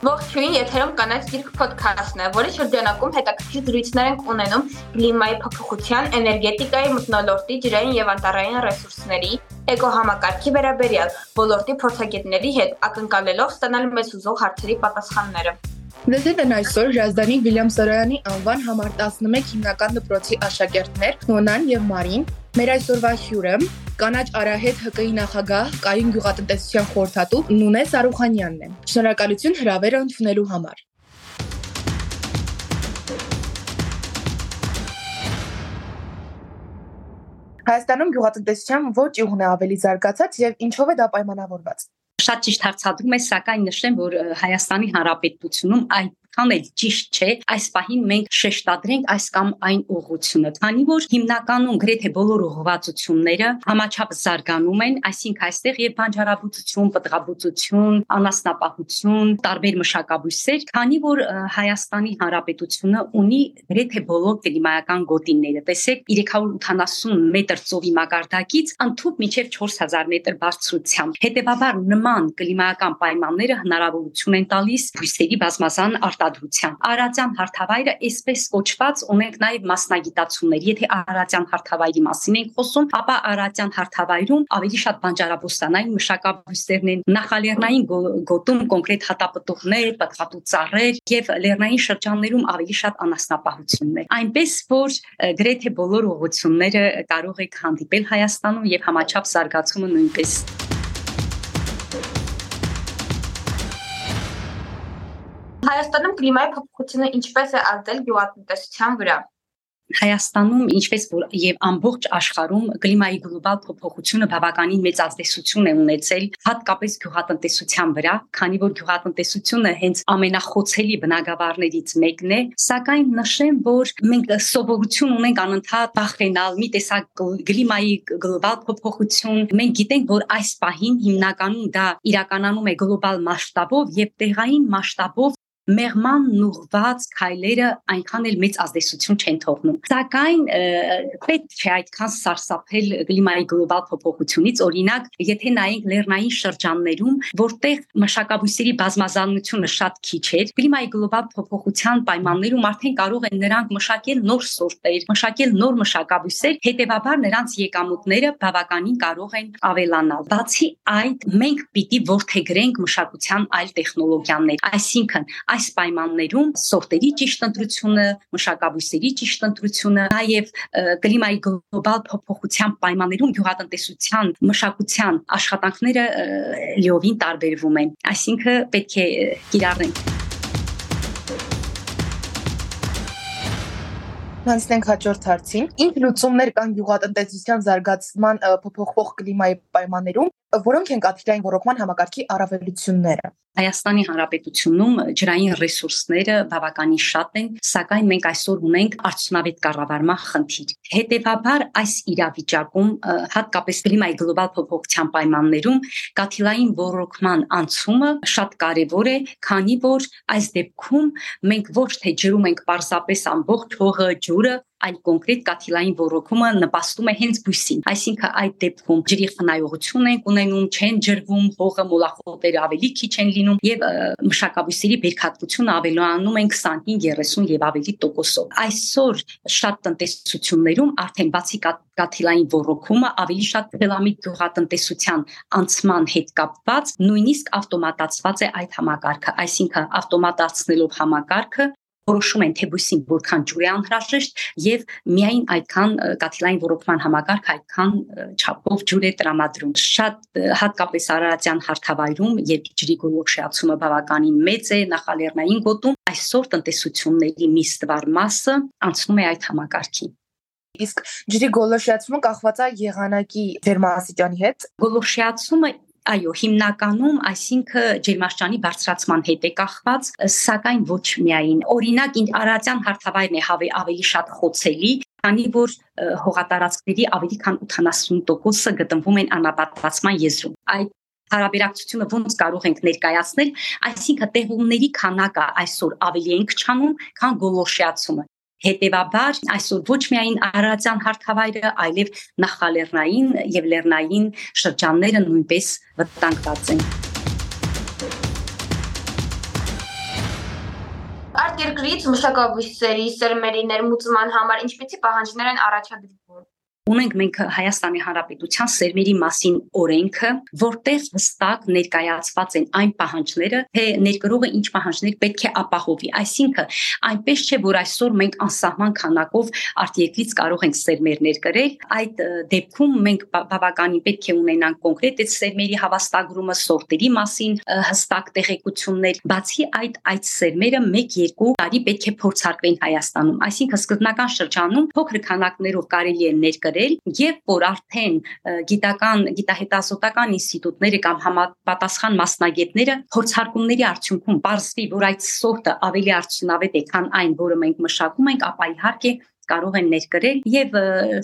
Ողջույն, եթերում կանաչ գիրք ոդքասթն է, որի շրջանակում հետաքրքիր զրույցներ ենք ունենում կլիմայի փոփոխության, էներգետիկայի, մթնոլորտի, ջրային եւ անտառային ռեսուրսների, էկոհամակարգի վերաբերյալ ոլորտի փորձագետների հետ ակնկալելով ստանալ մեզ ուզող հարցերի պատասխանները։ Դեզել են այսօր Ժազդանի Վիլյամ Սարոյանի անվան համար 11 հիմնական դպրոցի աշակերտներ Նոնան եւ Մարին, մեր այսօրվա հյուրը կանաչ արահետ ՀԿ-ի նախագահ Կայուն գյուղատնտեսության խորհրդատու Նունե Սարուխանյանն է։ Շնորհակալություն հրավերը ընդունելու համար։ Հայաստանում գյուղատնտեսության ոչ իհուն է ավելի զարգացած եւ ինչով է դա պայմանավորված։ Շատ ճիշտ հարցադրում է, սակայն նշեմ, որ Հայաստանի Հանրապետությունում այդ այդքան էլ ճիշտ չէ այս պահին մենք շեշտադրենք այս կամ այն ուղղությունը քանի որ հիմնականում գրեթե բոլոր ուղղվածությունները համաչափ զարգանում են այսինքն այստեղ եւ բանջարաբուծություն պտղաբուծություն անասնապահություն տարբեր մշակաբույսեր քանի որ Հայաստանի Հանրապետությունը ունի գրեթե բոլոր կլիմայական գոտիները տեսեք 380 մետր ծովի մակարդակից ընդཐུպ մինչև 4000 մետր բարձրությամբ հետեւաբար նման կլիմայական պայմանները հնարավորություն են տալիս բույսերի բազմազան արտադրության։ Արարատյան հարթավայրը այսպես կոչված ունենք նաև մասնագիտացումներ։ Եթե Արարատյան հարթավայրի մասին ենք խոսում, ապա Արարատյան հարթավայրում ավելի շատ բանջարաբոստանային մշակաբույսերն են, նախալեռնային գոտում կոնկրետ հատապտուղներ, պատղատու ծառեր եւ լեռնային շրջաններում ավելի շատ անասնապահությունն է։ Այնպես որ գրեթե բոլոր ուղղությունները կարող եք հանդիպել Հայաստանում եւ համաչափ զարգացումը նույնպես Հայաստանում կլիմայի փոփոխությունը ինչպես է ազդել գյուղատնտեսության վրա։ Հայաստանում, ինչպես որ եւ ամբողջ աշխարհում կլիմայի գլոբալ փոփոխությունը բավականին մեծ ազդեցություն է ունեցել հատկապես գյուղատնտեսության վրա, քանի որ գյուղատնտեսությունը հենց ամենախոցելի բնագավառներից մեկն է, սակայն նշեմ, որ մենք սովորություն ունենք անընդհատ բախվենալ մի տեսակ կլիմայի գլոբալ փոփոխություն։ Մենք գիտենք, որ այս պահին հիմնականում դա իրականանում է գլոբալ մասշտաբով եւ տեղային մասշտաբով մեղման նուղված քայլերը այնքան էլ մեծ ազդեցություն չեն թողնում։ Սակայն պետք չէ այդքան սարսափել կլիմայի գլոբալ փոփոխությունից, օրինակ, եթե նայենք լեռնային շրջաններում, որտեղ մշակաբույսերի բազմազանությունը շատ քիչ է, կլիմայի գլոբալ փոփոխության պայմաններում արդեն կարող են նրանք մշակել նոր սորտեր, մշակել նոր մշակաբույսեր, հետևաբար նրանց եկամուտները բավականին կարող են ավելանալ։ Բացի այդ, մենք պիտի ворթեգրենք մշակության այլ տեխնոլոգիաներ, այսինքն այս պայմաններում սորտերի ճիշտ ընտրությունը, մշակաբույսերի ճիշտ ընտրությունը, նաև կլիմայի գլոբալ փոփոխության պայմաններում գյուղատնտեսության մշակության աշխատանքները լիովին տարբերվում են։ Այսինքն պետք է կիրառենք Հանցնենք հաջորդ հարցին։ Ինչ լուծումներ կան գյուղատնտեսության զարգացման փոփոխվող կլիմայի պայմաններում, որոնք են կաթիլային ռոռոկման համակարգի առավելությունները։ Հայաստանի Հանրապետությունում ջրային ռեսուրսները բավականին շատ են, սակայն մենք այսօր ունենք արդյունավետ կառավարման խնդիր։ Հետևաբար այս իրավիճակում հատկապես կլիմայի գլոբալ փոփոխության պայմաններում կաթիլային ռոռոկման անցումը շատ կարևոր է, քանի որ այս դեպքում մենք ոչ թե ջրում ենք պարզապես ամբողջ հողը, ջուրը, այլ կոնկրետ կաթիլային ռոռոկումը նպաստում է հենց բույսին։ Այսինքն այդ դեպքում ջրի խնայողություն են ունենում, չեն ջրվում, հողը մոլախոտերը ավելի քիչ են լինում եւ մշակաբույսերի բերքատվությունը ավելանում են 25-30 եւ ավելի տոկոսով։ Այսօր շատ տնտեսություններում արդեն բացի կաթիլային ռոռոկումը ավելի շատ թելամիտ գյուղատնտեսության անցման հետ կապված նույնիսկ ավտոմատացված է այդ համակարգը, այսինքն ավտոմատացնելով համակարգը որոշում են թե բույսին որքան ջուր է անհրաժեշտ եւ միայն այդքան կաթիլային ռոռոկման համակարգ այդքան չափով ջուր է տրամադրում շատ հատկապես արարատյան հարթավայրում երբ ջրի գոլորշիացումը բավականին մեծ է նախալեռնային գոտում այսօր տնտեսությունների մի ստվար մասը անցնում է այդ համակարգին իսկ ջրի գոլորշիացումը կախված է եղանակի ջերմաստիճանի հետ գոլորշիացումը Այո, հիմնականում, այսինքն ջերմաշճանի բարձրացման հետ է կախված, սակայն ոչ միայն։ Օրինակ, Արարատյան հարթավայրն է հավե ավելի շատ խոցելի, քանի որ հողատարածքների ավելի քան 80%-ը գտնվում են անապատվածման եզրում։ Այդ հարաբերակցությունը ոնց կարող ենք ներկայացնել, այսինքն տեղումների քանակը այսօր ավելի ենք չանում, քան գոլորշիացումը։ Հետևաբար այսօր ոչ միայն Արարատյան հարթավայրը, այլև նախալեռնային եւ լեռնային շրջանները նույնպես վտանգված են։ Արտերկրից մշակաբույսերի, սերմերի ներմուծման համար ինչպիսի պահանջներ են առաջադրվում ունենք մենք Հայաստանի Հանրապետության սերմերի մասին օրենքը, որտեղ հստակ ներկայացված են այն պահանջները, թե ներկրողը ինչ պահանջներ պետք է ապահովի։ Այսինքն, այնպես չէ, որ այսօր մենք անսահման քանակով արտերկրից կարող ենք սերմեր ներկրել, այդ դեպքում մենք բավականին պետք է ունենանք կոնկրետ այդ սերմերի հավաստագրումը, սորտերի մասին հստակ տեղեկություններ։ Բացի այդ, այդ սերմերը 1-2 տարի պետք է փորձարկվեն Հայաստանում։ Այսինքն, սկզբնական շրջանում փոքր քանակներով կարելի է ներկրել գրել եւ որ արդեն գիտական գիտահետազոտական ինստիտուտները կամ համապատասխան մասնագետները փորձարկումների արդյունքում ողջվի որ այդ սորտը ավելի արդյունավետ է քան այն որը մենք մշակում ենք ապա իհարկե կարող են ներկրել եւ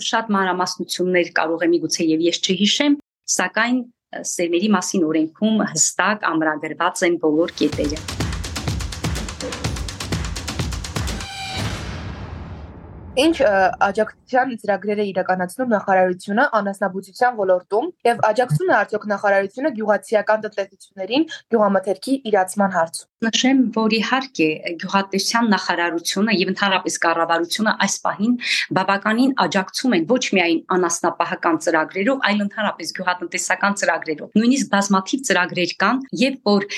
շատ մանրամասնություններ կարող է միգուցե եւ ես չհիշեմ սակայն սերմերի մասին օրենքում հստակ ամրագրված են բոլոր կետերը Ինչ աջակցության ծրագրեր է իրականացնում նախարարությունը անասնաբուծության ոլորտում եւ աջակցում է արդյոք նախարարությունը գյուղացիական տնտեսություններին գյուղամթերքի իրացման հարցում։ Նշեմ, որ իհարկե գյուղատնտեսության նախարարությունը եւ ընդհանրապես կառավարությունը այս պահին բավականին աջակցում են ոչ միայն անասնապահական ծրագրերով, այլ ընդհանրապես գյուղատնտեսական ծրագրերով։ Նույնիսկ բազմաթիվ ծրագրեր կան, երբ որ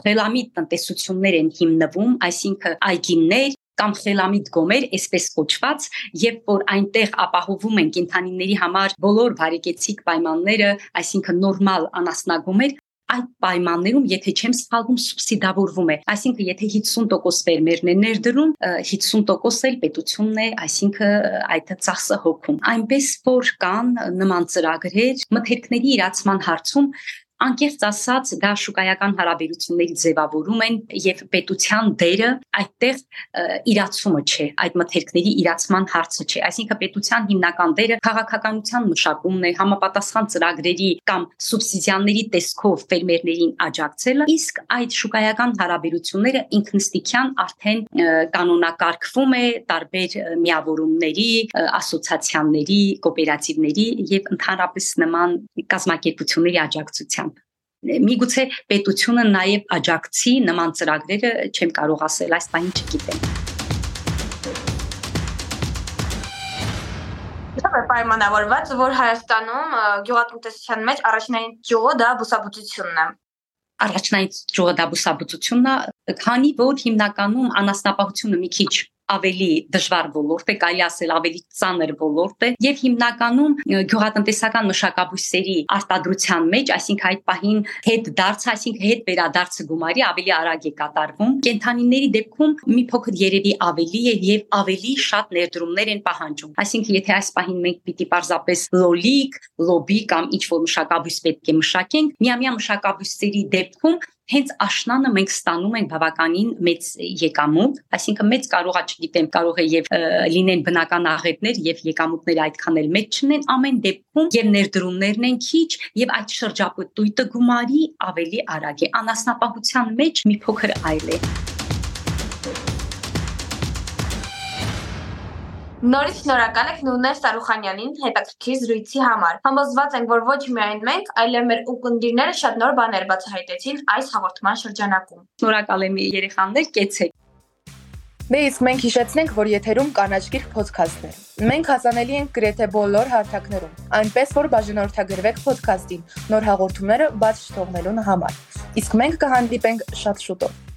խելամիտ տնտեսություններ են հիմնվում, այսինքն այգիներ, կամ խելամիտ գոմեր, այսպես կոչված, եւ որ այնտեղ ապահովում են կենթանիների համար բոլոր բարեկեցիկ պայմանները, այսինքն նորմալ անասնագոմեր, այդ պայմաններում, եթե չեմ սխալվում, սուբսիդավորվում է։ Այսինքն, եթե 50% ֆերմերն են ներդրում, 50% էլ պետությունն է, այսինքն այդ ծախսը հոգում։ Այնպես որ կան նման ծրագրեր մթերքների իրացման հարցում անկեղծ ասած դա շուկայական հարաբերությունների ձևավորում են եւ պետության դերը այդտեղ իրացումը չէ այդ մթերքների իրացման հարցը չէ այսինքն պետության հիմնական դերը քաղաքականության մշակումն է համապատասխան ծրագրերի կամ սուբսիդիաների տեսքով ֆերմերներին աջակցելը իսկ այդ շուկայական հարաբերությունները ինքնստիքյան արդեն կանոնակարգվում է տարբեր միավորումների ասոցիացիաների կոոպերատիվների եւ ընդհանրապես նման կազմակերպությունների աջակցությամբ Միգուցե պետությունը նաև աջակցի նման ծրագրերը, չեմ կարող ասել, այս բանը չգիտեմ։ Դա պայմանավորված, որ Հայաստանում գյուղատնտեսության մեջ առաջնային ճյուղը դա բուսաբուծությունն է առաջնային ճյուղը դա բուսաբուծությունն է, քանի որ հիմնականում անասնապահությունը մի քիչ ավելի դժվար ոլորտ է, կարելի ասել ավելի ծանր ոլորտ է եւ հիմնականում գյուղատնտեսական մշակաբույսերի արտադրության մեջ, այսինքն այդ պահին հետ դարձ, այսինքն հետ վերադարձը գումարի ավելի արագ է կատարվում։ Կենթանիների դեպքում մի փոքր երևի ավելի է եւ ավելի շատ ներդրումներ են պահանջում։ Այսինքն եթե այս պահին մենք պիտի պարզապես լոլիկ, լոբի կամ ինչ որ մշակաբույս պետք է մշակենք, միամյա մշակաբույսերի դեպքում հենց աշնանը մենք ստանում ենք բավականին մեծ եկամուտ, այսինքն մեծ կարողա, չգիտեմ, կարող է եւ լինեն բնական աղետներ եւ եկամուտները այդքան էլ մեծ չնեն ամեն դեպքում եւ ներդրումներն են քիչ եւ այդ շրջապտույտը գումարի ավելի արագ է անասնապահության մեջ մի փոքր այլ է Նորից շնորհակալ եք Նունե Սարուխանյանին հետաքրքիր զրույցի համար։ Համոզված ենք, որ ոչ միայն մենք, այլև մեր ուկնդիրները շատ նոր բաներ բացահայտեցին այս հաղորդման շրջանակում։ Շնորհակալ եմ երեխաներ, կեցեք։ Դե իսկ մենք հիշեցնենք, որ եթերում կանաչ գիրք ոդքասթներ։ Մենք հասանելի ենք գրեթե բոլոր հարթակներում, այնպես որ բաժանորդագրվեք ոդքասթին նոր հաղորդումները բաց չթողնելու համար։ Իսկ մենք կհանդիպենք շատ շուտով։